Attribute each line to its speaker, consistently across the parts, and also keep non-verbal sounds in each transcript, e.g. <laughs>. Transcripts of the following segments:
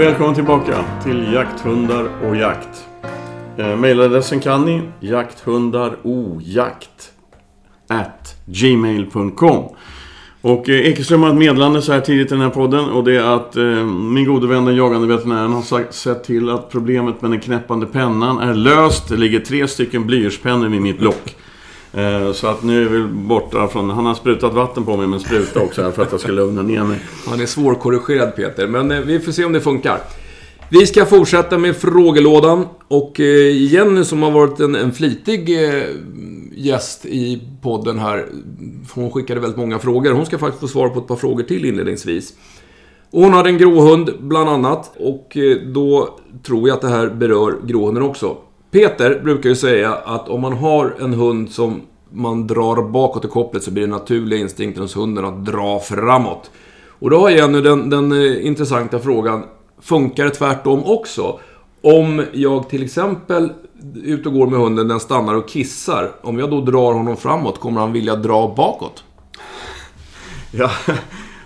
Speaker 1: Välkommen tillbaka till Jakthundar och jakt. Eh, mailadressen kan ni, jakthundarojakt at gmail.com. Och eh, Ekeström har ett meddelande så här tidigt i den här podden och det är att eh, min gode vän den jagande veterinären har sagt, sett till att problemet med den knäppande pennan är löst. Det ligger tre stycken blyertspennor vid mitt lock. Eh, så att nu är vi borta från... Han har sprutat vatten på mig med en spruta också här för att jag ska lugna ner mig.
Speaker 2: Han är svårkorrigerad Peter, men eh, vi får se om det funkar. Vi ska fortsätta med frågelådan och eh, Jenny som har varit en, en flitig gäst i podden här. Hon skickade väldigt många frågor. Hon ska faktiskt få svar på ett par frågor till inledningsvis. Och hon hade en gråhund bland annat och då tror jag att det här berör gråhunden också. Peter brukar ju säga att om man har en hund som man drar bakåt i kopplet så blir den naturliga instinkten hos hunden att dra framåt. Och då har Jenny den, den eh, intressanta frågan, funkar det tvärtom också? Om jag till exempel är ute och går med hunden, den stannar och kissar. Om jag då drar honom framåt, kommer han vilja dra bakåt?
Speaker 1: Ja,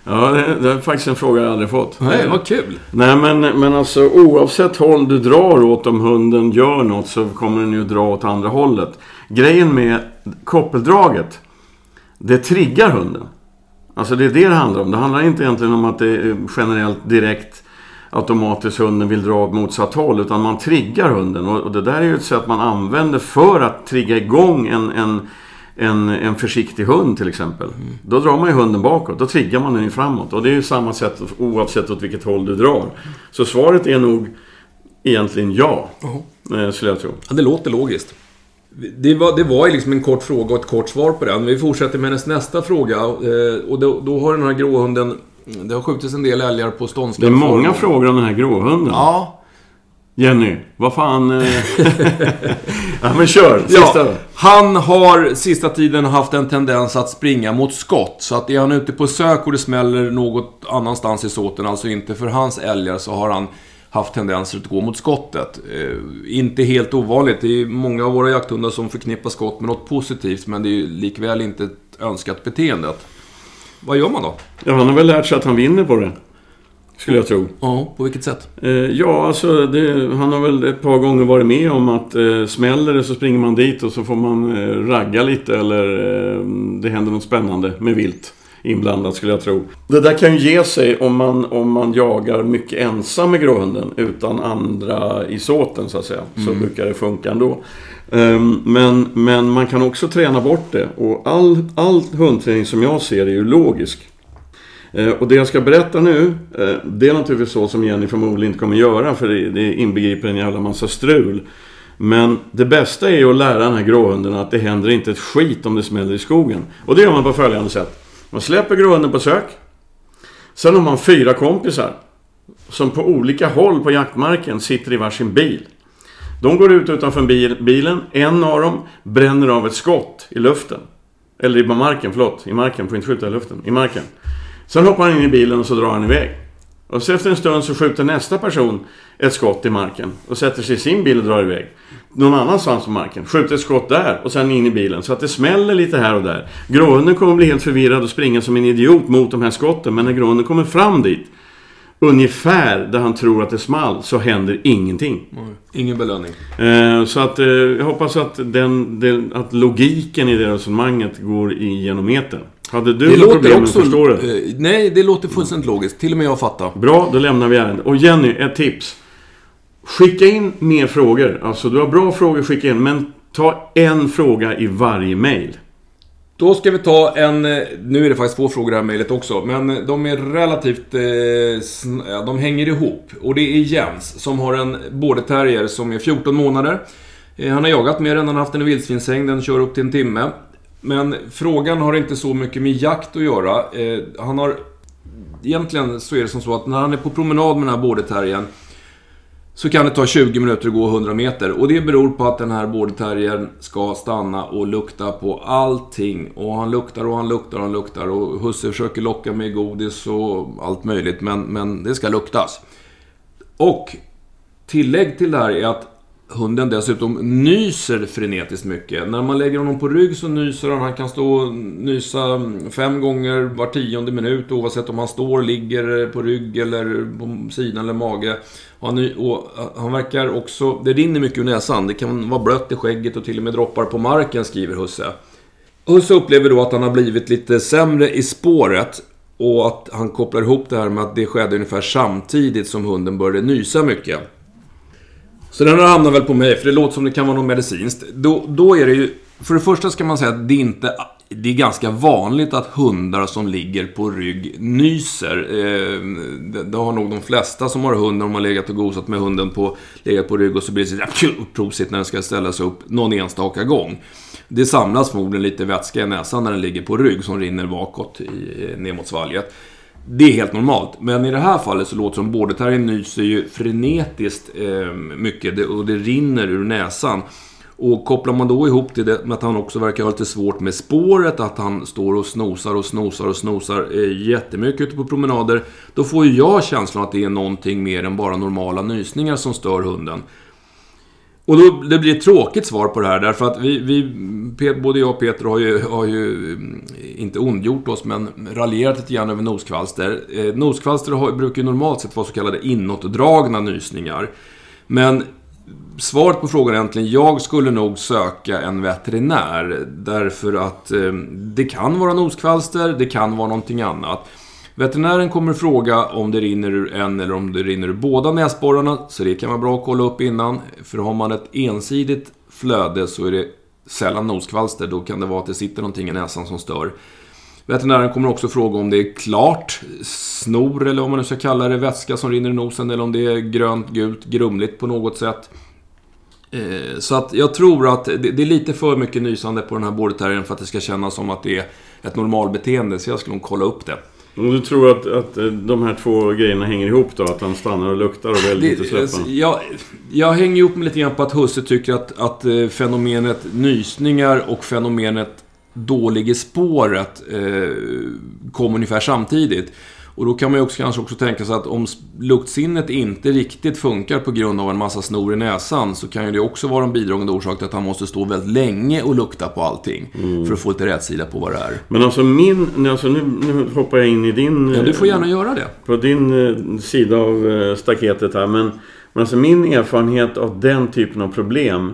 Speaker 1: ja det, det är faktiskt en fråga jag aldrig fått.
Speaker 2: Nej, vad kul!
Speaker 1: Nej, men, men alltså oavsett håll du drar åt om hunden gör något så kommer den ju dra åt andra hållet. Grejen med koppeldraget, det triggar hunden. Alltså det är det det handlar om. Det handlar inte egentligen om att det är generellt direkt automatiskt hunden vill dra åt motsatt håll. Utan man triggar hunden. Och det där är ju ett sätt man använder för att trigga igång en, en, en, en försiktig hund till exempel. Då drar man ju hunden bakåt. Då triggar man den ju framåt. Och det är ju samma sätt oavsett åt vilket håll du drar. Så svaret är nog egentligen ja. eh, Skulle jag tro.
Speaker 2: Ja, det låter logiskt. Det var, det var ju liksom en kort fråga och ett kort svar på den. Vi fortsätter med hennes nästa fråga. eh, Och då, då har den här gråhunden... Det har skjutits en del älgar på ståndskall.
Speaker 1: Det är många frågor om den här gråhunden.
Speaker 2: Ja.
Speaker 1: Jenny, vad fan... eh, <laughs> ja men kör, sista
Speaker 2: ja. Han har sista tiden haft en tendens att springa mot skott. Så att är han ute på sök och det smäller något annanstans i såten, alltså inte för hans älgar, så har han haft tendenser att gå mot skottet. Eh, inte helt ovanligt. Det är många av våra jakthundar som förknippar skott med något positivt, men det är ju likväl inte ett önskat beteende. Vad gör man då?
Speaker 1: Ja, han har väl lärt sig att han vinner på det. Skulle jag tro.
Speaker 2: Ja, på vilket sätt?
Speaker 1: Eh, ja, alltså det, han har väl ett par gånger varit med om att eh, smäller det så springer man dit och så får man eh, ragga lite eller eh, det händer något spännande med vilt inblandat skulle jag tro. Det där kan ju ge sig om man, om man jagar mycket ensam med gråhunden utan andra i såten så att säga. Så brukar det funka ändå. Ehm, men, men man kan också träna bort det och all, all hundträning som jag ser är ju logisk. Eh, Och det jag ska berätta nu, eh, det är naturligtvis så som Jenny förmodligen inte kommer göra för det- det inbegriper en jävla massa strul. Men det bästa är ju att lära den här gråhunden att det händer inte ett skit om det smäller i skogen. Och det gör man på följande sätt. Man släpper gråhunden på sök. Sen har man fyra kompisar. Som på olika håll på jaktmarken sitter i varsin bil. De går ut utanför bil, bilen. En av dem bränner av ett skott i luften. Eller i marken, förlåt. I marken, får inte skjuta i luften. I marken. Sen hoppar han in i bilen och så drar han iväg. Och så efter en stund så skjuter nästa person ett skott i marken och sätter sig i sin bil och drar iväg. Någon annanstans på marken. Skjuter ett skott där och sen in i bilen. Så att det smäller lite här och där. Gråhunden kommer bli helt förvirrad och springa som en idiot mot de här skotten. Men när gråhunden kommer fram dit, ungefär där han tror att det small, så händer ingenting.
Speaker 2: Ingen belöning.
Speaker 1: Eh, så att eh, jag hoppas att, den, den, att logiken i det resonemanget går igenom etern. Hade du
Speaker 2: Det låter
Speaker 1: problem
Speaker 2: också...
Speaker 1: att förstå det?
Speaker 2: eh, nej, det låter fullständigt logiskt. Till och med jag fattar.
Speaker 1: Bra, då lämnar vi ärendet. Och Jenny, ett tips. Skicka in mer frågor. Alltså, du har bra frågor, skicka in. Men ta en fråga i varje mail.
Speaker 2: Då ska vi ta en... eh, Nu är det faktiskt två frågor i det här mejlet också, men eh, de är relativt... Eh, de hänger ihop. Och det är Jens som har en border terrier som är 14 månader. Han har jagat med den, han har haft den i vildsvinshägn, den kör upp till en timme. Men frågan har inte så mycket med jakt att göra. Eh, han har... Egentligen så är det som så att när han är på promenad med den här borderterriern så kan det ta 20 minuter att gå 100 meter. Och det beror på att den här borderterriern ska stanna och lukta på allting. Och han luktar och han luktar och han luktar. Och husse försöker locka med godis och allt möjligt. Men, men det ska luktas. Och tillägg till det här är att hunden dessutom nyser frenetiskt mycket. När man lägger honom på rygg så nyser han. Han kan stå och nysa fem gånger var tionde minut oavsett om han står, ligger på rygg eller på sidan eller mage. Han, och eh, han verkar också... Det rinner mycket ur näsan. Det kan vara blött i skägget och till och med droppar på marken, skriver Husse. Husse upplever då att han har blivit lite sämre i spåret. Och att han kopplar ihop det här med att det skedde ungefär samtidigt som hunden började nysa mycket. Så den har hamnat väl på mig, för det låter som det kan vara något medicinskt. Då, då är det ju... För det första ska man säga att det är inte... Det är ganska vanligt att hundar som ligger på rygg nyser. Eh, det, det, har nog de flesta som har hund när de har legat och gosat med hunden på, legat på rygg och så blir det så prosit när den ska ställa sig upp någon enstaka gång. Det samlas förmodligen lite vätska i näsan när den ligger på rygg som rinner bakåt i, eh, ner mot svalget. Det är helt normalt. Men i det här fallet så låter det som borderterriern nyser ju frenetiskt eh, mycket det, och det rinner ur näsan. Och kopplar man då ihop det med att han också verkar ha lite svårt med spåret, att han står och snosar och snosar och snosar eh, jättemycket ute på promenader. Då får ju jag känslan att det är någonting mer än bara normala nysningar som stör hunden. Och då, det blir ett tråkigt svar på det här därför att vi, vi både jag och Peter har ju, har ju mm, inte ondgjort oss men raljerat lite grann över noskvalster. Eh, noskvalster har, brukar ju normalt sett vara så kallade inåtdragna nysningar. Men svaret på frågan är egentligen, jag skulle nog söka en veterinär. Därför att eh, det kan vara noskvalster, det kan vara någonting annat. Veterinären kommer fråga om det rinner ur en eller om det rinner ur båda näsborrarna. Så det kan vara bra att kolla upp innan. För har man ett ensidigt flöde så är det sällan noskvalster. Då kan det vara att det sitter någonting i näsan som stör. Veterinären kommer också fråga om det är klart snor, eller om man nu ska kalla det, vätska som rinner i nosen, eller om det är grönt, gult, grumligt på något sätt. Eh, så att jag tror att det är lite för mycket nysande på den här borderterriern för att det ska kännas som att det är ett normalbeteende, så jag skulle nog kolla upp det.
Speaker 1: Och du tror att, att eh, de här två grejerna hänger ihop då? Att han stannar och luktar och väljer inte släppa?
Speaker 2: Jag, jag hänger ihop med lite grann på att Husse tycker att, att eh, fenomenet nysningar och fenomenet dålig i spåret eh, kom ungefär samtidigt. Och då kan man ju också, kanske också tänka sig att om luktsinnet inte riktigt funkar på grund av en massa snor i näsan så kan ju det också vara en bidragande orsak till att han måste stå väldigt länge och lukta på allting. Mm. För att få lite rätsida på vad det är.
Speaker 1: Men alltså min... Alltså nu, nu hoppar jag in i din...
Speaker 2: Ja, du får gärna göra det.
Speaker 1: På din eh, sida av eh, staketet här. Men, men alltså min erfarenhet av den typen av problem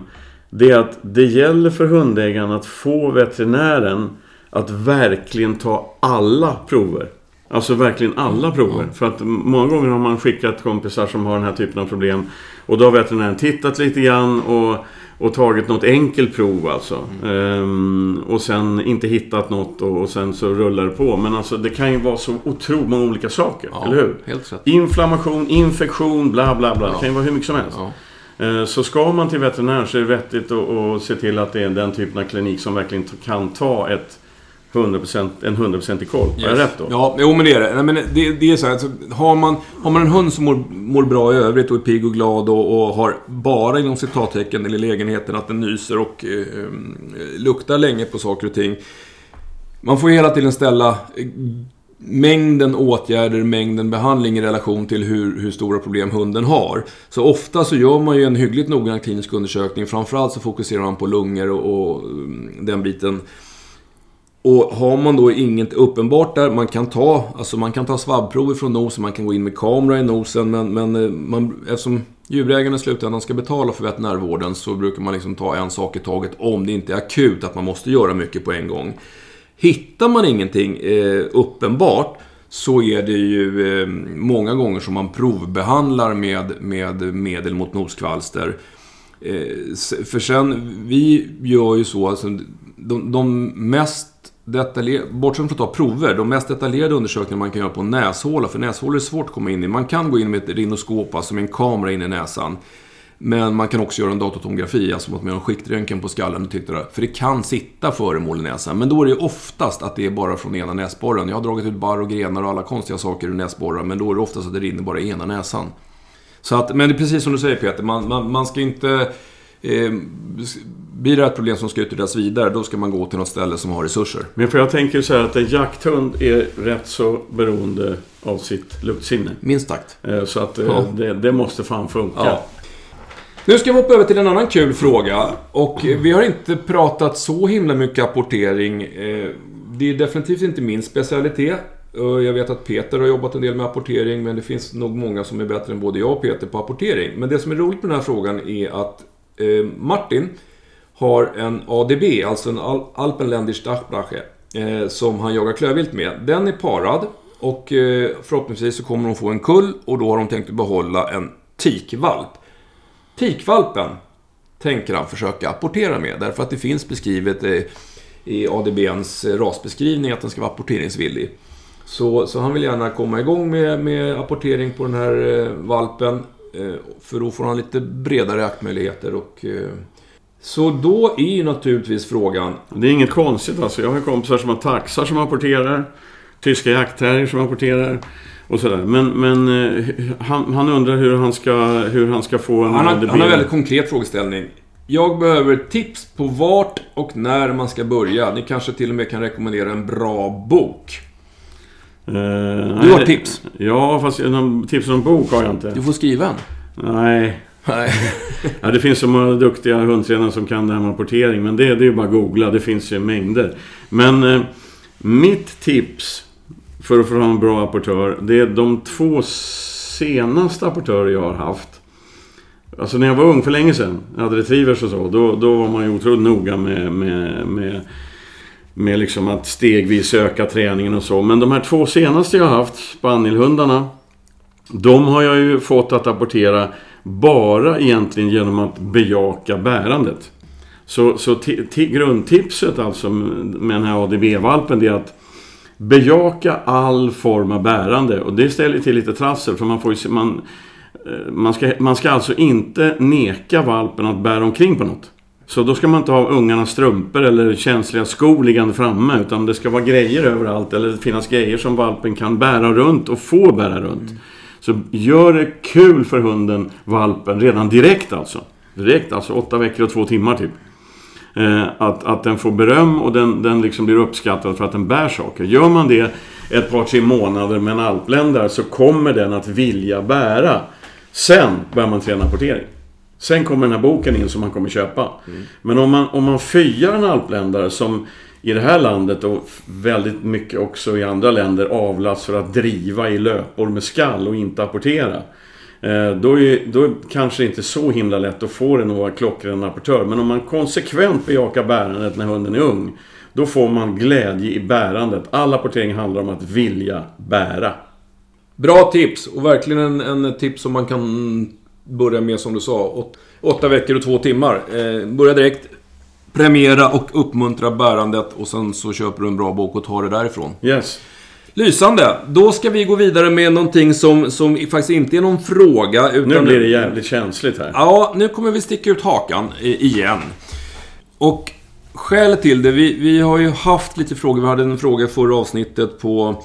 Speaker 1: det är att det gäller för hundägaren att få veterinären att verkligen ta alla prover. Alltså verkligen alla prover. Mm. För att många gånger har man skickat kompisar som har den här typen av problem. Och då har veterinären tittat lite grann och, och tagit något enkelt prov alltså. Mm. Ehm, och sen inte hittat något och, och, sen så rullar det på. Men alltså det kan ju vara så otroligt många olika saker. Ja, eller hur?
Speaker 2: Helt rätt.
Speaker 1: Inflammation, infektion, bla bla bla. Ja. Det kan ju vara hur mycket som helst. Ja. Ehm, så ska man till veterinär så är det vettigt att se till att det är den typen av klinik som verkligen kan ta ett 100%, en 100% i koll. Yes. Har jag rätt då?
Speaker 2: Ja, jo men det är det. Nej, men det, det är så här, alltså, har, man, har man en hund som mår, mår bra i övrigt och är pigg och glad och, och har bara inom citattecken eller lägenheten att den nyser och eh, luktar länge på saker och ting. Man får ju hela tiden ställa eh, mängden åtgärder, mängden behandling i relation till hur, hur stora problem hunden har. Så ofta så gör man ju en hyggligt noggrann klinisk undersökning. Framförallt så fokuserar man på lungor och, och mm, den biten. Och har man då inget uppenbart där, man kan ta, alltså man kan ta svabbprover från nosen, man kan gå in med kamera i nosen, men, men eh, man, eftersom djurägaren i slutändan ska betala för veterinärvården så brukar man liksom ta en sak i taget om det inte är akut, att man måste göra mycket på en gång. Hittar man ingenting eh, uppenbart så är det ju eh, många gånger som man provbehandlar med, med medel mot noskvalster. Eh, för sen, vi gör ju så, alltså, de, de mest bortsett från att ta prover, de mest detaljerade undersökningar man kan göra på näshåla, för näshålor är svårt att komma in i. Man kan gå in med ett rinoskop, alltså med en kamera in i näsan. Men man kan också göra en datortomografi, alltså att man gör en skiktröntgen på skallen och tittar. För det kan sitta föremål i näsan. Men då är det oftast att det är bara från ena näsborren. Jag har dragit ut barr och grenar och alla konstiga saker ur näsborrar. Men då är det oftast att det rinner bara i ena näsan. Så att, men det är precis som du säger Peter, man, man, man ska inte... Eh, blir det ett problem som ska utredas vidare, då ska man gå till något ställe som har resurser.
Speaker 1: Men för jag tänker så här att en jakthund är rätt så beroende av sitt luktsinne.
Speaker 2: Minst sagt.
Speaker 1: Eh, så att eh, ja. det, det, måste fan funka. Ja.
Speaker 2: Nu ska vi hoppa över till en annan kul fråga. Och vi har inte pratat så himla mycket apportering. Eh, Det är definitivt inte min specialitet. Jag vet att Peter har jobbat en del med apportering, men det finns nog många som är bättre än både jag och Peter på apportering. Men det som är roligt med den här frågan är att Martin har en ADB, alltså en Al- Alpenländisch Dachbrache, eh, som han jagar klövvilt med. Den är parad och eh, förhoppningsvis så kommer de få en kull och då har de tänkt behålla en tikvalp. Tikvalpen tänker han försöka apportera med därför att det finns beskrivet eh, i ADBns eh, rasbeskrivning att den ska vara apporteringsvillig. Så, så han vill gärna komma igång med, med apportering på den här eh, valpen. Eh, för då får han lite bredare jaktmöjligheter. Och, så då är ju naturligtvis frågan...
Speaker 1: Det är inget konstigt alltså. Jag har kompisar som har taxar som apporterar. Tyska jaktterrier som apporterar. Och sådär. Men, men eh, han, han undrar hur han ska, hur han ska få en
Speaker 2: Han har, han har en väldigt konkret frågeställning. Jag behöver tips på vart och när man ska börja. Ni kanske till och med kan rekommendera en bra bok.
Speaker 1: Eh,
Speaker 2: Du har
Speaker 1: nej,
Speaker 2: tips?
Speaker 1: Ja, fast tips om bok har jag inte.
Speaker 2: Du får skriva en.
Speaker 1: Nej.
Speaker 2: Nej. <laughs>
Speaker 1: Ja, det finns så många duktiga hundtränare som kan det här med apportering. Men det, det är ju bara att googla. Det finns ju mängder. Men eh, mitt tips för att få ha en bra apportör. Det är de två senaste apportörer jag har haft. Alltså när jag var ung för länge sedan. Jag hade retrievers och så. Då, då var man ju otroligt noga med, med, med, med liksom att stegvis öka träningen och så. Men de här två senaste jag har haft, spanielhundarna. De har jag ju fått att apportera bara egentligen genom att bejaka bärandet. Så, så grundtipset alltså med den här ADB-valpen det är att bejaka all form av bärande. Och det ställer till lite trassel för man får ju se, man, eh, man, ska, man ska alltså inte neka valpen att bära omkring på något. Så då ska man inte ha ungarnas strumpor eller känsliga skor liggande framme. Utan det ska vara grejer överallt. Eller finnas grejer som valpen kan bära runt och få bära runt. Så gör det kul för hunden, valpen, redan direkt alltså. Direkt, alltså åtta veckor och två timmar typ. Eh, att, att den får beröm och den, den liksom blir uppskattad för att den bär saker. Gör man det ett par, tre månader med en alpländare så kommer den att vilja bära. Sen börjar man träna portering. Sen kommer den här boken in som man kommer köpa. Men om man, om man fyar en alpländare som i det här landet och väldigt mycket också i andra länder avlas för att driva i löpor med skall och inte apportera. Eh, då är, då är kanske inte så himla lätt att få den att vara klockren apportör. Men om man konsekvent bejakar bärandet när hunden är ung. Då får man glädje i bärandet. All apportering handlar om att vilja bära.
Speaker 2: Bra tips och verkligen en, en tips som man kan börja med som du sa. Åt, åtta veckor och två timmar. Eh, börja direkt. Premiera och uppmuntra bärandet och sen så köper du en bra bok och tar det därifrån.
Speaker 1: Yes.
Speaker 2: Lysande! Då ska vi gå vidare med någonting som, som faktiskt inte är någon fråga utan...
Speaker 1: Nu blir det jävligt känsligt här.
Speaker 2: Ja, nu kommer vi sticka ut hakan igen. Och skälet till det, vi, vi har ju haft lite frågor. Vi hade en fråga i förra avsnittet på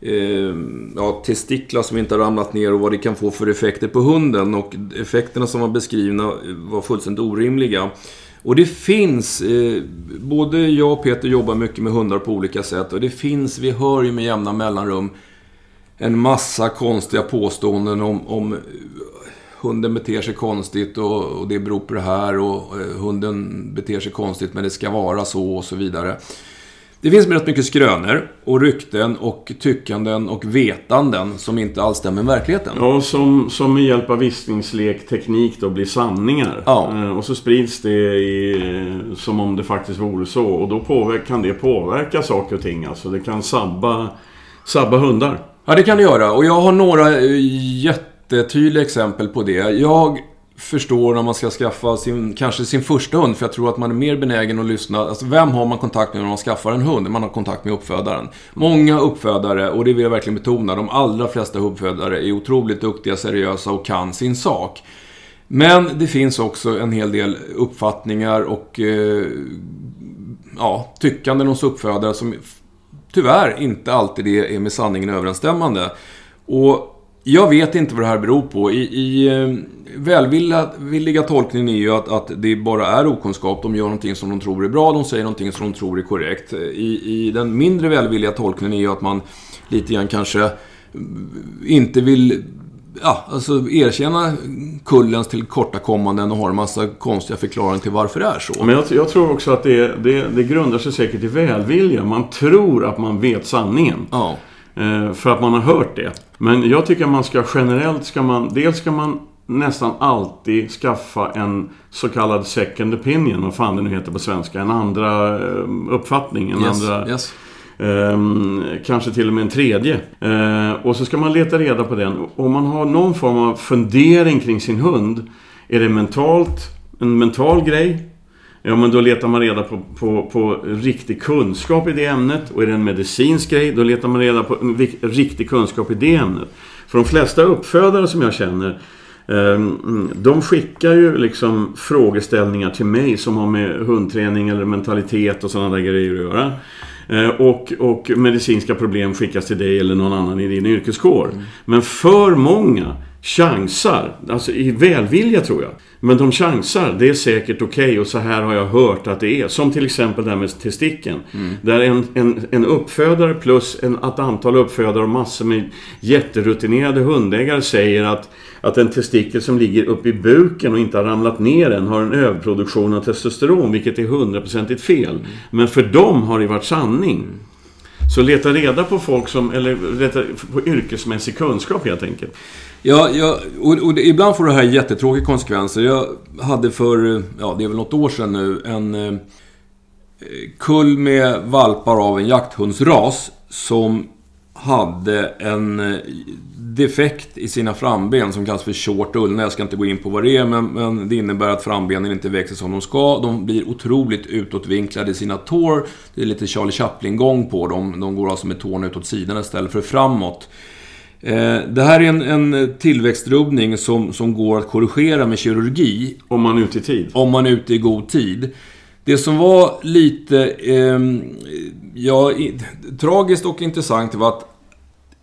Speaker 2: eh, ja, testiklar som inte har ramlat ner och vad det kan få för effekter på hunden. Och effekterna som var beskrivna var fullständigt orimliga. Och det finns, eh, både jag och Peter jobbar mycket med hundar på olika sätt. Och det finns, vi hör ju med jämna mellanrum, en massa konstiga påståenden om, om eh, hunden beter sig konstigt och, och det beror på det här och eh, hunden beter sig konstigt men det ska vara så och så vidare. Det finns rätt mycket skrönor och rykten och tyckanden och vetanden som inte alls stämmer med verkligheten.
Speaker 1: Ja, som, som med hjälp av viskningslekteknik då blir sanningar.
Speaker 2: Ja.
Speaker 1: Eh, Och så sprids det i, eh, som om det faktiskt vore så. Och då påverk, kan det påverka saker och ting. Alltså det kan sabba, sabba hundar.
Speaker 2: Ja, det kan det göra. Och jag har några eh, jättetydliga exempel på det. Jag förstår när man ska skaffa sin, kanske sin första hund, för jag tror att man är mer benägen att lyssna. Alltså, vem har man kontakt med när man skaffar en hund? Man har kontakt med uppfödaren. Många uppfödare, och det vill jag verkligen betona, de allra flesta uppfödare är otroligt duktiga, seriösa och kan sin sak. Men det finns också en hel del uppfattningar och eh, ja, tyckanden hos uppfödare som tyvärr inte alltid är med sanningen överensstämmande. Och jag vet inte vad det här beror på. I, i eh, välvilliga tolkningen är ju att, att det bara är okunskap. De gör någonting som de tror är bra, de säger någonting som de tror är korrekt. I, i den mindre välvilliga tolkningen är ju att man lite grann kanske inte vill ja, alltså erkänna kullens tillkortakommanden och ha en massa konstiga förklaringar till varför det är så.
Speaker 1: Men jag, jag tror också att det, det, det grundar sig säkert i välvilja. Man tror att man vet sanningen.
Speaker 2: Ja.
Speaker 1: Eh, för att man har hört det. Men jag tycker att man ska generellt, ska man, dels ska man nästan alltid skaffa en så kallad second opinion, vad fan det nu heter på svenska. En andra eh, uppfattning, en
Speaker 2: Yes,
Speaker 1: andra...
Speaker 2: yes.
Speaker 1: Ehm, kanske till och med en tredje. Ehm, och så ska man leta reda på den. Om man har någon form av fundering kring sin hund. Är det mentalt, en mental grej? Ja, men då letar man reda på, på, på riktig kunskap i det ämnet. Och är det en medicinsk grej, då letar man reda på riktig kunskap i det ämnet. För de flesta uppfödare som jag känner de skickar ju liksom frågeställningar till mig som har med hundträning eller mentalitet och sådana där grejer att göra. Eh, Och, och medicinska problem skickas till dig eller någon annan i din yrkeskår. Men för många chansar, alltså i välvilja tror jag. Men de chansar, det är säkert okej och så här har jag hört att det är. Som till exempel det här med testikeln. Där en, en, en uppfödare plus en, ett antal uppfödare och massor med jätterutinerade hundägare säger att, att en testikel som ligger uppe i buken och inte har ramlat ner än har en överproduktion av testosteron, vilket är hundraprocentigt fel. Men för dem har det varit sanning. Så leta reda på folk som, eller leta på yrkesmässig kunskap helt enkelt.
Speaker 2: Ja, ja och, och det, ibland får det här jättetråkiga konsekvenser. Jag hade för, ja det är väl något år sedan nu, en eh, kull med valpar av en jakthundsras som hade en eh, defekt i sina framben som kallas för short ulna. Jag ska inte gå in på vad det är, men, men det innebär att frambenen inte växer som de ska. De blir otroligt utåtvinklade i sina tår. Det är lite Charlie Chaplin-gång på dem. De går alltså med tårna utåt sidan istället för framåt. Eh, Det här är en, en tillväxtrubbning som, som går att korrigera med kirurgi
Speaker 1: Om man är ute i tid.
Speaker 2: om man är ute i god tid. Det som var lite eh, ja, i, tragiskt och intressant var att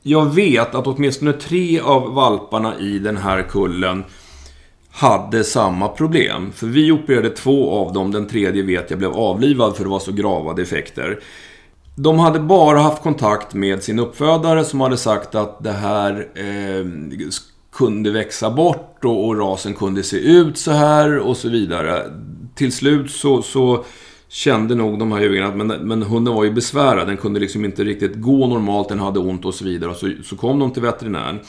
Speaker 2: jag vet att åtminstone tre av valparna i den här kullen hade samma problem. För vi opererade två av dem, den tredje vet jag blev avlivad för det var så grava defekter. De hade bara haft kontakt med sin uppfödare som hade sagt att det här eh, kunde växa bort och, och rasen kunde se ut så här och så vidare. Till slut så, så kände nog de här djuren att men, men hunden var ju besvärad. Den kunde liksom inte riktigt gå normalt, den hade ont och så vidare. Och så, så kom de till veterinären.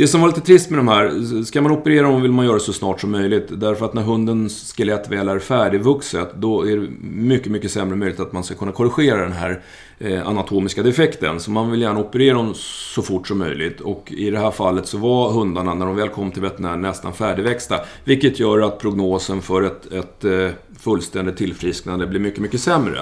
Speaker 2: Det som var lite trist med de här, ska man operera dem vill man göra det så snart som möjligt. Därför att när hundens skelett väl är färdigvuxet, då är det mycket, mycket sämre möjligt att man ska kunna korrigera den här eh, anatomiska defekten. Så man vill gärna operera dem så fort som möjligt. Och i det här fallet så var hundarna, när de väl kom till veterinären, nästan färdigväxta. Vilket gör att prognosen för ett, ett eh, fullständigt tillfrisknande blir mycket, mycket sämre.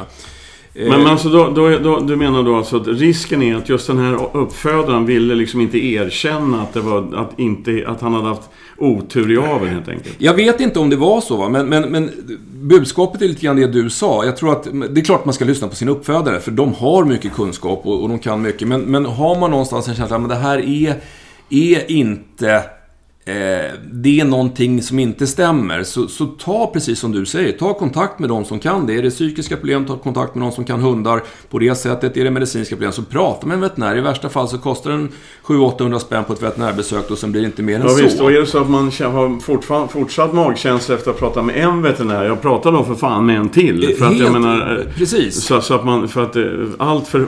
Speaker 2: Eh,
Speaker 1: Men, men alltså då, då, då, du menar då alltså att risken är att just den här uppfödaren ville liksom inte erkänna att, det var, att, inte, att han hade haft otur i aveln helt enkelt?
Speaker 2: Jag vet inte om det var så, va? Men, men, men budskapet är lite grann det du sa. Jag tror att det är klart man ska lyssna på sin uppfödare, för de har mycket kunskap och, och de kan mycket. Men, men har man någonstans en känsla att men det här är, är inte... Eh, det är någonting som inte stämmer. Så, så ta, precis som du säger, ta kontakt med de som kan det. Är det psykiska problem, ta kontakt med de som kan hundar på det sättet. Är det medicinska problem, så prata med en veterinär. I värsta fall så kostar den 700-800 spänn på ett veterinärbesök och sen blir det inte mer än
Speaker 1: Ja,
Speaker 2: så.
Speaker 1: visst, och är det så att man har fortsatt magkänsla efter att ha pratat med en veterinär, jag pratar då för fan med en till. För att jag
Speaker 2: Helt-
Speaker 1: menar... eh,
Speaker 2: precis.
Speaker 1: Så, så att man, för att eh, allt för...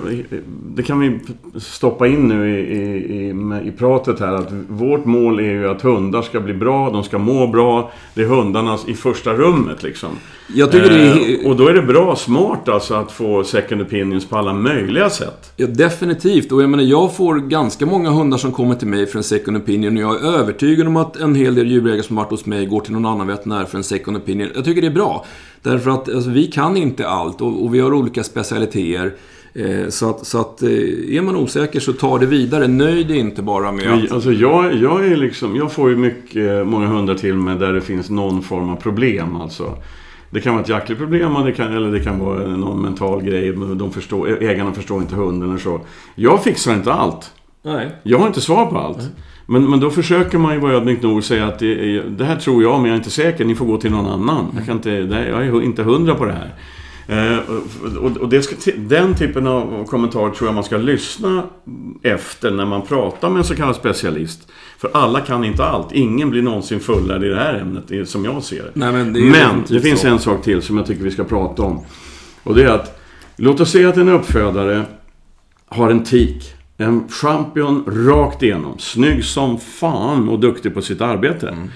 Speaker 1: Det kan vi stoppa in nu i, i, i, i pratet här. Att vårt mål är ju att hundar ska bli bra, de ska må bra. Det är hundarnas i första rummet liksom.
Speaker 2: Jag tycker det är...
Speaker 1: Eh, och då är det bra, smart alltså att få second opinions på alla möjliga sätt.
Speaker 2: Ja, definitivt. Och jag menar, jag får ganska många hundar som kommer till mig för en second opinion. Och jag är övertygad om att en hel del djurägare som varit hos mig går till någon annan veterinär för en second opinion. Jag tycker det är bra. Därför att alltså, vi kan inte allt och, och vi har olika specialiteter. Eh, så att, så att eh, är man osäker så ta det vidare. Nöj dig inte bara med att...
Speaker 1: Alltså jag, jag är liksom, jag får ju mycket, många hundar till mig där det finns någon form av problem alltså. Det kan vara ett jaktligt problem det kan, eller det kan vara någon mental grej. De förstår, ägarna förstår inte hunden eller så. Jag fixar inte allt.
Speaker 2: Nej.
Speaker 1: Jag har inte svar på allt. Men, men då försöker man ju vara ödmjuk nog och säga att det, det här tror jag men jag är inte säker. Ni får gå till någon annan. Jag, kan inte, jag är inte hundra på det här. Eh, och och det ska, den typen av kommentarer tror jag man ska lyssna efter när man pratar med en så kallad specialist. För alla kan inte allt. Ingen blir någonsin fullärd i det här ämnet, som jag ser det.
Speaker 2: Nej, men det
Speaker 1: Men det finns
Speaker 2: så.
Speaker 1: en sak till som jag tycker vi ska prata om. Och det är att, låt oss säga att en uppfödare har en tik. En champion rakt igenom. Snygg som fan och duktig på sitt arbete.
Speaker 2: Mm.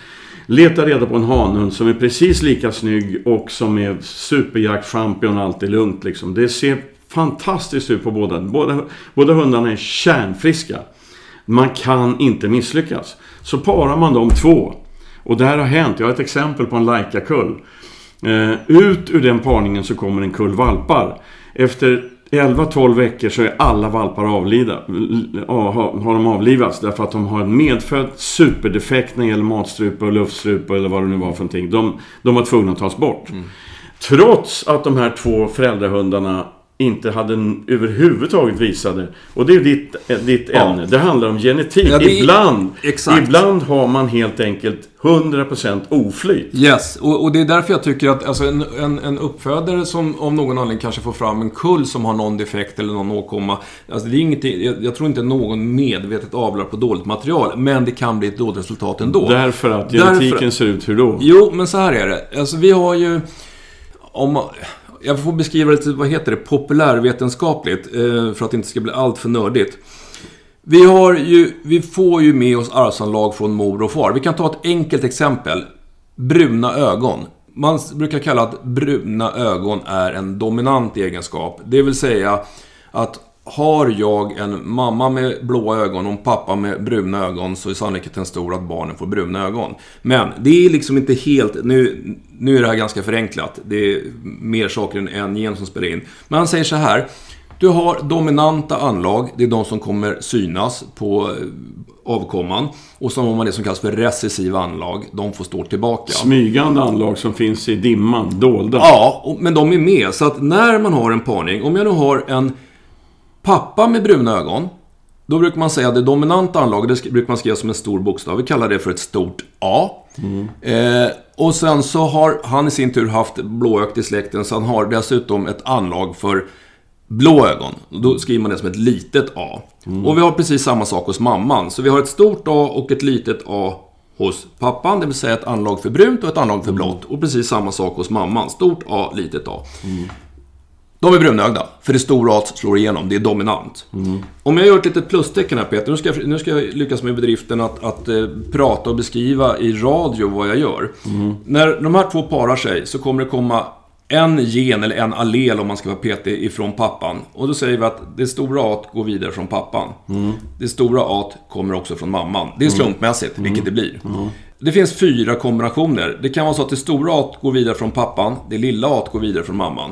Speaker 1: Leta reda på en hanhund som är precis lika snygg och som är superjaktchampion och allt är lugnt liksom. Det ser fantastiskt ut på båda. Båda, båda hundarna är kärnfriska. Man kan inte misslyckas. Så parar man de två. Och det här har hänt. Jag har ett exempel på en Laika-kull. Eh, ut ur den parningen så kommer en kull valpar. Efter 11-12 veckor så är alla valpar avlida, har, de avlivats därför att de har en medfödd superdefekt när det gäller matstrupe och luftstrupe eller vad det nu var för någonting. De, de var tvungna att tas bort. Trots att de här två föräldrahundarna inte hade överhuvudtaget visade. Och det är ju ditt, eh, ditt
Speaker 2: Ja.
Speaker 1: ämne. Det handlar om genetik.
Speaker 2: Ja, det
Speaker 1: ibland,
Speaker 2: Exakt.
Speaker 1: ibland har man helt enkelt 100% oflyt.
Speaker 2: Yes, och, och det är därför jag tycker att alltså, en, en, en uppfödare som av någon anledning kanske får fram en kull som har någon defekt eller någon åkomma. Alltså, det är ingenting, jag, jag tror inte någon medvetet avlar på dåligt material, men det kan bli ett dåligt resultat ändå.
Speaker 1: Därför att
Speaker 2: Därför-
Speaker 1: genetiken ser ut hur då?
Speaker 2: Jo, men så här är det. Alltså vi har ju... Om man, jag får beskriva det lite, vad heter det, populärvetenskapligt. Eh, för att det inte ska bli allt för nördigt. Vi, har ju, vi får ju med oss arvsanlag från mor och far. Vi kan ta ett enkelt exempel. Bruna ögon. Man brukar kalla att bruna ögon är en dominant egenskap. Det vill säga att har jag en mamma med blåa ögon och en pappa med bruna ögon så är sannolikheten stor att barnen får bruna ögon. Men det är liksom inte helt... Nu, nu är det här ganska förenklat. Det är mer saker än en gen som spelar in. Men han säger så här. Du har dominanta anlag. Det är de som kommer synas på eh, avkomman. Och så har man det som kallas för recessiva anlag. De får stå tillbaka.
Speaker 1: Smygande anlag som finns i dimman, dolda.
Speaker 2: Ja, men de är med. Så att när man har en parning, om jag nu har en pappa med bruna ögon, då brukar man säga att det dominanta anlaget, det brukar man skriva som en stor bokstav. Vi kallar det för ett stort A. Eh, och sen så har han i sin tur haft blåögt i släkten, så han har dessutom ett anlag för blå ögon. Då skriver man det som ett litet A. Och vi har precis samma sak hos mamman. Så vi har ett stort A och ett litet A hos pappan, det vill säga ett anlag för brunt och ett anlag för blått. Och precis samma sak hos mamman. Stort A, litet A. De är brunögda, för det stora A slår igenom. Det är dominant. Om jag gör ett litet plustecken här Peter, nu ska jag, nu ska jag lyckas med bedriften att, att eh, prata och beskriva i radio vad jag gör. När de här två parar sig så kommer det komma en gen, eller en allel om man ska vara petig, ifrån pappan. Och då säger vi att det stora A går vidare från pappan. Det stora A kommer också från mamman. Det är slumpmässigt, vilket det blir. Det finns fyra kombinationer. Det kan vara så att det stora A går vidare från pappan, det lilla A går vidare från mamman.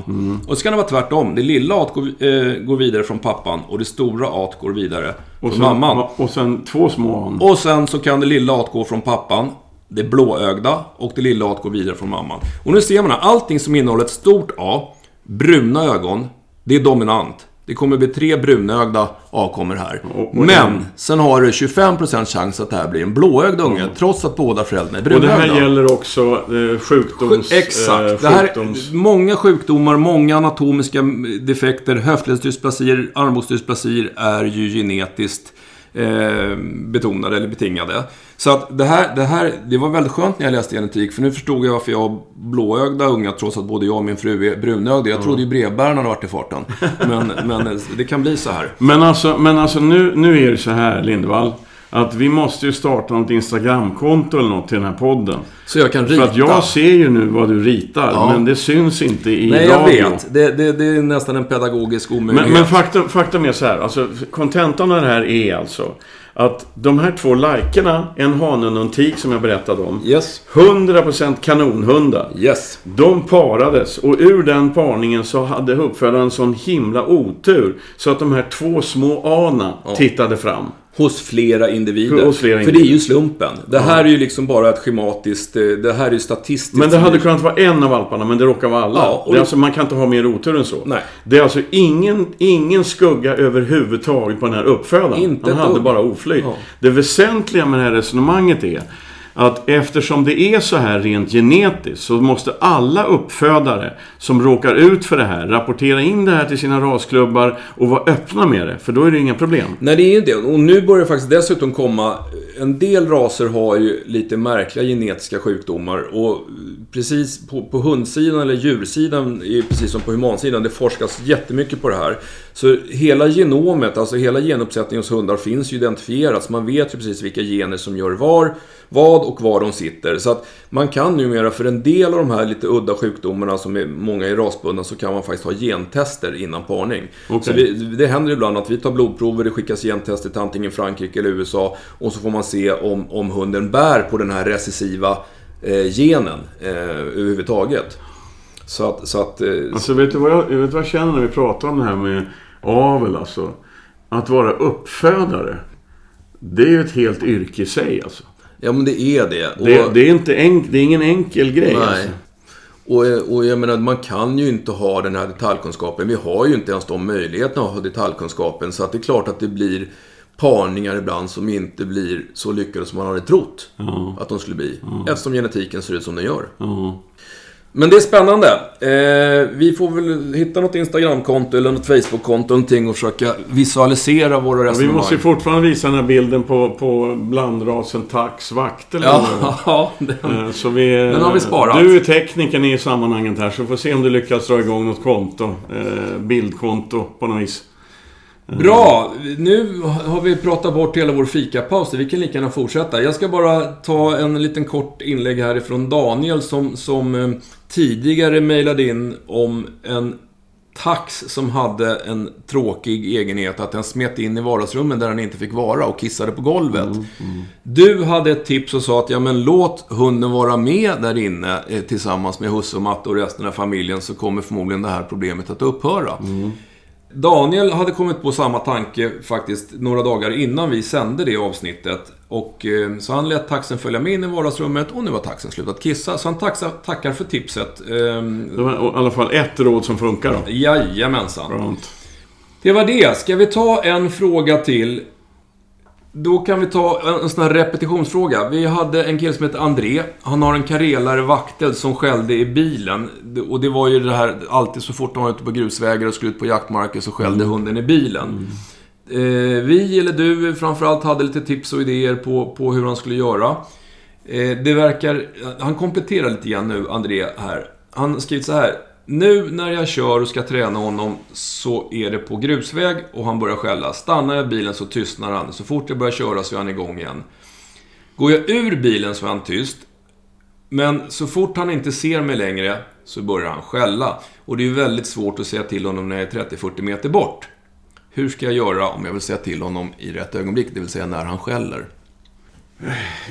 Speaker 2: Och så kan det vara tvärtom. Det lilla A går, eh, går vidare från pappan och det stora A går vidare från
Speaker 1: och, sen,
Speaker 2: mamman.
Speaker 1: och sen två små an.
Speaker 2: Och sen så kan det lilla A gå från pappan, det blåögda och det lilla A går vidare från mamman. Och nu ser man här, allting som innehåller ett stort A, bruna ögon, det är dominant. Det kommer bli tre brunögda A kommer här. Men
Speaker 1: en-
Speaker 2: sen har du 25% chans att det här blir en blåögd unge, trots att båda föräldrarna är
Speaker 1: Och det
Speaker 2: brunögda.
Speaker 1: här gäller också eh, sjukdoms...
Speaker 2: Exakt.
Speaker 1: Eh,
Speaker 2: det här
Speaker 1: sjukdoms...
Speaker 2: många sjukdomar, många anatomiska defekter, höftledsdysplasier, armbågsdysplasier är ju genetiskt eh, betonade eller betingade. Så att det här, det här, det var väldigt skönt när jag läste genetik, för nu förstod jag varför jag har blåögda unga, trots att både jag och min fru är brunögda. Jag trodde ju brevbäraren hade varit i farten. <laughs> Men, men det kan bli så här.
Speaker 1: Men alltså, men alltså nu, nu är det så här, Lindvall. Att vi måste ju starta något Instagramkonto eller något till den här podden.
Speaker 2: Så jag kan
Speaker 1: För
Speaker 2: rita.
Speaker 1: att jag ser ju nu vad du ritar,
Speaker 2: Ja.
Speaker 1: men det syns inte i
Speaker 2: Nej, jag
Speaker 1: radio.
Speaker 2: vet. Det, det, det är nästan en pedagogisk omöjlighet.
Speaker 1: Men, men faktum, faktum är så här, alltså kontentan av det här är alltså att de här två lajkerna, en hanen och en tik som jag berättade om,
Speaker 2: Yes.
Speaker 1: 100% kanonhundar.
Speaker 2: Yes.
Speaker 1: De parades och ur den parningen så hade uppfödaren sån himla otur så att de här två små ana tittade fram.
Speaker 2: Hos flera individer.
Speaker 1: Hos flera
Speaker 2: För det är ju slumpen. Det här är ju liksom bara ett schematiskt... eh, Det här är ju statistiskt.
Speaker 1: Men det hade kunnat vara en av valparna, men det råkar vara alla.
Speaker 2: Ja,
Speaker 1: det är alltså, man kan inte ha mer otur än så.
Speaker 2: Nej.
Speaker 1: Det är alltså ingen, ingen skugga överhuvudtaget på den här uppfödaren.
Speaker 2: Inte
Speaker 1: Han hade bara oflyt.
Speaker 2: Ja.
Speaker 1: Det väsentliga med det här resonemanget är att eftersom det är så här rent genetiskt så måste alla uppfödare som råkar ut för det här rapportera in det här till sina rasklubbar och vara öppna med det. För då är det inga problem.
Speaker 2: Nej, det är inte det. Och nu börjar det faktiskt dessutom komma... Eh, en del raser har ju lite märkliga genetiska sjukdomar. Och precis på, på hundsidan eller djursidan, precis som på humansidan, det forskas jättemycket på det här. Så hela genomet, alltså hela genuppsättningen hos hundar finns ju identifierat. Så man vet ju precis vilka gener som gör var, vad och var de sitter. Så att man kan numera för en del av de här lite udda sjukdomarna som är många är rasbundna så kan man faktiskt ha gentester innan parning.
Speaker 1: Okej.
Speaker 2: Så vi, det händer ibland att vi tar blodprover, det skickas gentester till antingen Frankrike eller USA och så får man se om, om hunden bär på den här recessiva eh, genen eh, överhuvudtaget. Så att... Så att eh,
Speaker 1: Alltså vet du, vad jag, vet vad jag känner när vi pratar om det här med avel alltså? Att vara uppfödare. Det är ju ett helt yrke i sig alltså.
Speaker 2: ja men det är det. Och,
Speaker 1: Det, det, är, inte enk, det är ingen enkel grej
Speaker 2: Nej.
Speaker 1: alltså.
Speaker 2: Och, och jag menar, man kan ju inte ha den här detaljkunskapen. Vi har ju inte ens de möjligheterna att ha detaljkunskapen. Så att det är klart att det blir parningar ibland som inte blir så lyckade som man hade trott
Speaker 1: Ja,
Speaker 2: att de skulle bli. Eftersom genetiken ser ut som den gör.
Speaker 1: ja.
Speaker 2: Men det är spännande. Eh, vi får väl hitta något Instagramkonto eller något Facebookkonto någonting och försöka visualisera våra
Speaker 1: Vi
Speaker 2: resonemang.
Speaker 1: måste ju fortfarande visa den här bilden på, på blandrasen tax vakt eller. <laughs>
Speaker 2: Ja, den,
Speaker 1: Eh, Så vi,
Speaker 2: Den har vi sparat.
Speaker 1: Du är tekniken i sammanhanget här, så får se om du lyckas dra igång något konto. Eh, bildkonto på något vis.
Speaker 2: Bra! Nu har vi pratat bort hela vår fikapaus. Vi kan lika gärna fortsätta. Jag ska bara ta en liten kort inlägg härifrån Daniel som, som eh, tidigare mejlade in om en tax som hade en tråkig egenhet att den smet in i vardagsrummen där den inte fick vara och kissade på golvet. Du hade ett tips och sa att ja, men låt hunden vara med där inne eh, tillsammans med husse och matte och resten av familjen så kommer förmodligen det här problemet att upphöra. Daniel hade kommit på samma tanke faktiskt några dagar innan vi sände det avsnittet. Och, eh, så han lät taxen följa med in i vardagsrummet och nu har taxen slutat kissa. Så han taxa, tackar för tipset. Ehm,
Speaker 1: Det var i alla fall ett råd som funkar då.
Speaker 2: jajamensan.
Speaker 1: Bra.
Speaker 2: Det var det. Ska vi ta en fråga till? Då kan vi ta en, sån här repetitionsfråga. Vi hade en kille som heter André. Han har en karelare vaktel som skällde i bilen. Och det var ju det här, alltid så fort de var ute på grusvägar och skulle ut på jaktmarker så skällde hunden i bilen. Eh, vi, eller du framförallt, hade lite tips och idéer på, på hur han skulle göra. Eh, det verkar... Han kompletterar lite grann nu, André, här. Han har skrivit så här. Nu när jag kör och ska träna honom så är det på grusväg och han börjar skälla. Stannar jag bilen så tystnar han. Så fort jag börjar köra så är han igång igen. Går jag ur bilen så är han tyst. Men så fort han inte ser mig längre så börjar han skälla. Och det är ju väldigt svårt att säga till honom när jag är 30-40 meter bort. Hur ska jag göra om jag vill säga till honom i rätt ögonblick, det vill säga när han skäller?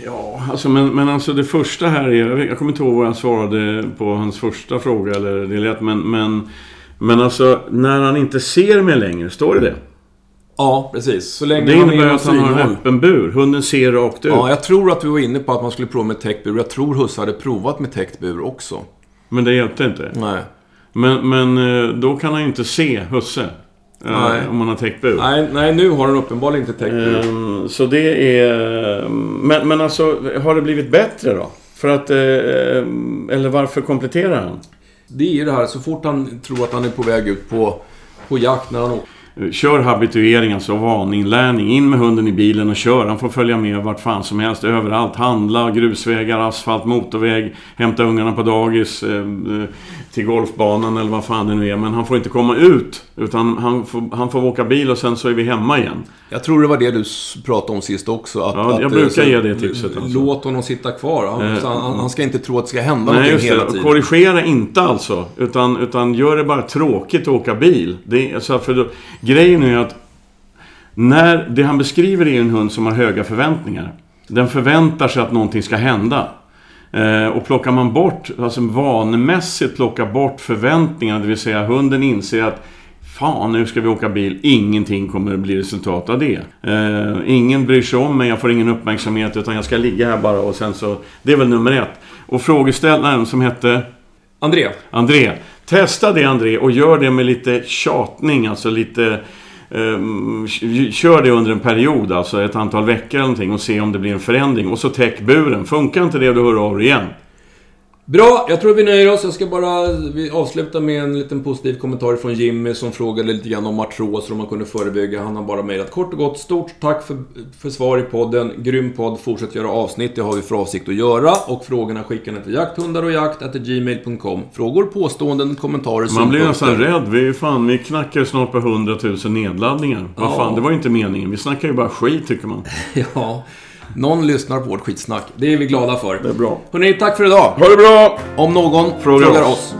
Speaker 1: Ja, alltså, men, men alltså det första här är... Jag kommer inte ihåg vad jag svarade på hans första fråga eller det lät, men, men... Men alltså, när han inte ser mig längre, står det det?
Speaker 2: Ja, precis. Så länge
Speaker 1: Det
Speaker 2: han
Speaker 1: innebär
Speaker 2: är
Speaker 1: att han har en öppen bur. Hunden ser rakt ut.
Speaker 2: Ja, jag tror att vi var inne på att man skulle prova med täckt bur. Jag tror Husse hade provat med täckt bur också.
Speaker 1: Men det hjälpte inte.
Speaker 2: Nej.
Speaker 1: Men, men eh, då kan han ju inte se husse. Eh,
Speaker 2: Nej.
Speaker 1: Om man har täckt bur.
Speaker 2: Nej, nej, nu har han uppenbarligen inte täckt bur.
Speaker 1: Ehm, Så det är... Men, men alltså, har det blivit bättre då? För att... eh, Eller varför kompletterar han?
Speaker 2: Det är ju det här, så fort han tror att han är på väg ut på, på jakt när han åker.
Speaker 1: Kör habituering, alltså vaninlärning. In med hunden i bilen och kör. Han får följa med vart fan som helst, överallt. Handla, grusvägar, asfalt, motorväg. Hämta ungarna på dagis. eh, eh, Till golfbanan eller vad fan det nu är. Men han får inte komma ut. Utan han får, han får åka bil och sen så är vi hemma igen.
Speaker 2: Jag tror det var det du pratade om sist också. Att,
Speaker 1: Ja, jag
Speaker 2: att,
Speaker 1: brukar
Speaker 2: så-
Speaker 1: ge det tipset, alltså.
Speaker 2: Låt honom sitta kvar. Han,
Speaker 1: Eh,
Speaker 2: han, han ska inte tro att det ska hända
Speaker 1: Nej,
Speaker 2: någonting hela tiden.
Speaker 1: Korrigera inte alltså. Utan, utan gör det bara tråkigt att åka bil. Det är, så för då, grejen är att när det han beskriver är en hund som har höga förväntningar. Den förväntar sig att någonting ska hända. Eh, och plockar man bort, alltså vanemässigt plockar bort förväntningarna, det vill säga hunden inser att Fan, nu ska vi åka bil. Ingenting kommer att bli resultat av det. Eh, ingen bryr sig om mig, jag får ingen uppmärksamhet, utan jag ska ligga här bara och sen så... Det är väl nummer ett. Och frågeställaren som hette
Speaker 2: André,
Speaker 1: André. Testa det André och gör det med lite tjatning, alltså lite... Ehm, kör det under en period, alltså ett antal veckor eller någonting och se om det blir en förändring. Och så täck buren. Funkar inte det, då hör av dig igen.
Speaker 2: Bra, jag tror vi nöjer oss. Jag ska bara avsluta med en liten positiv kommentar från Jimmy som frågade lite grann om artros, om man kunde förebygga. Han har bara mejlat kort och gott. Stort tack för, för svar i podden. Grym podd. Fortsätt göra avsnitt. Det har vi för avsikt att göra. Och frågorna skickar ni till jakthundar och jakt gmail.com. Frågor, påståenden, kommentarer,
Speaker 1: Man blir nästan rädd. Vi, är fan, vi knackar snart på 100 000 nedladdningar. Vad
Speaker 2: Ja.
Speaker 1: fan, det var ju inte meningen. Vi snackar ju bara skit, tycker man. <laughs>
Speaker 2: Ja, någon lyssnar på vårt skitsnack. Det är vi glada för.
Speaker 1: Det är bra.
Speaker 2: Hörrni, tack för idag.
Speaker 1: Ha det bra!
Speaker 2: Om någon
Speaker 1: Frågar
Speaker 2: frågar
Speaker 1: oss.
Speaker 2: oss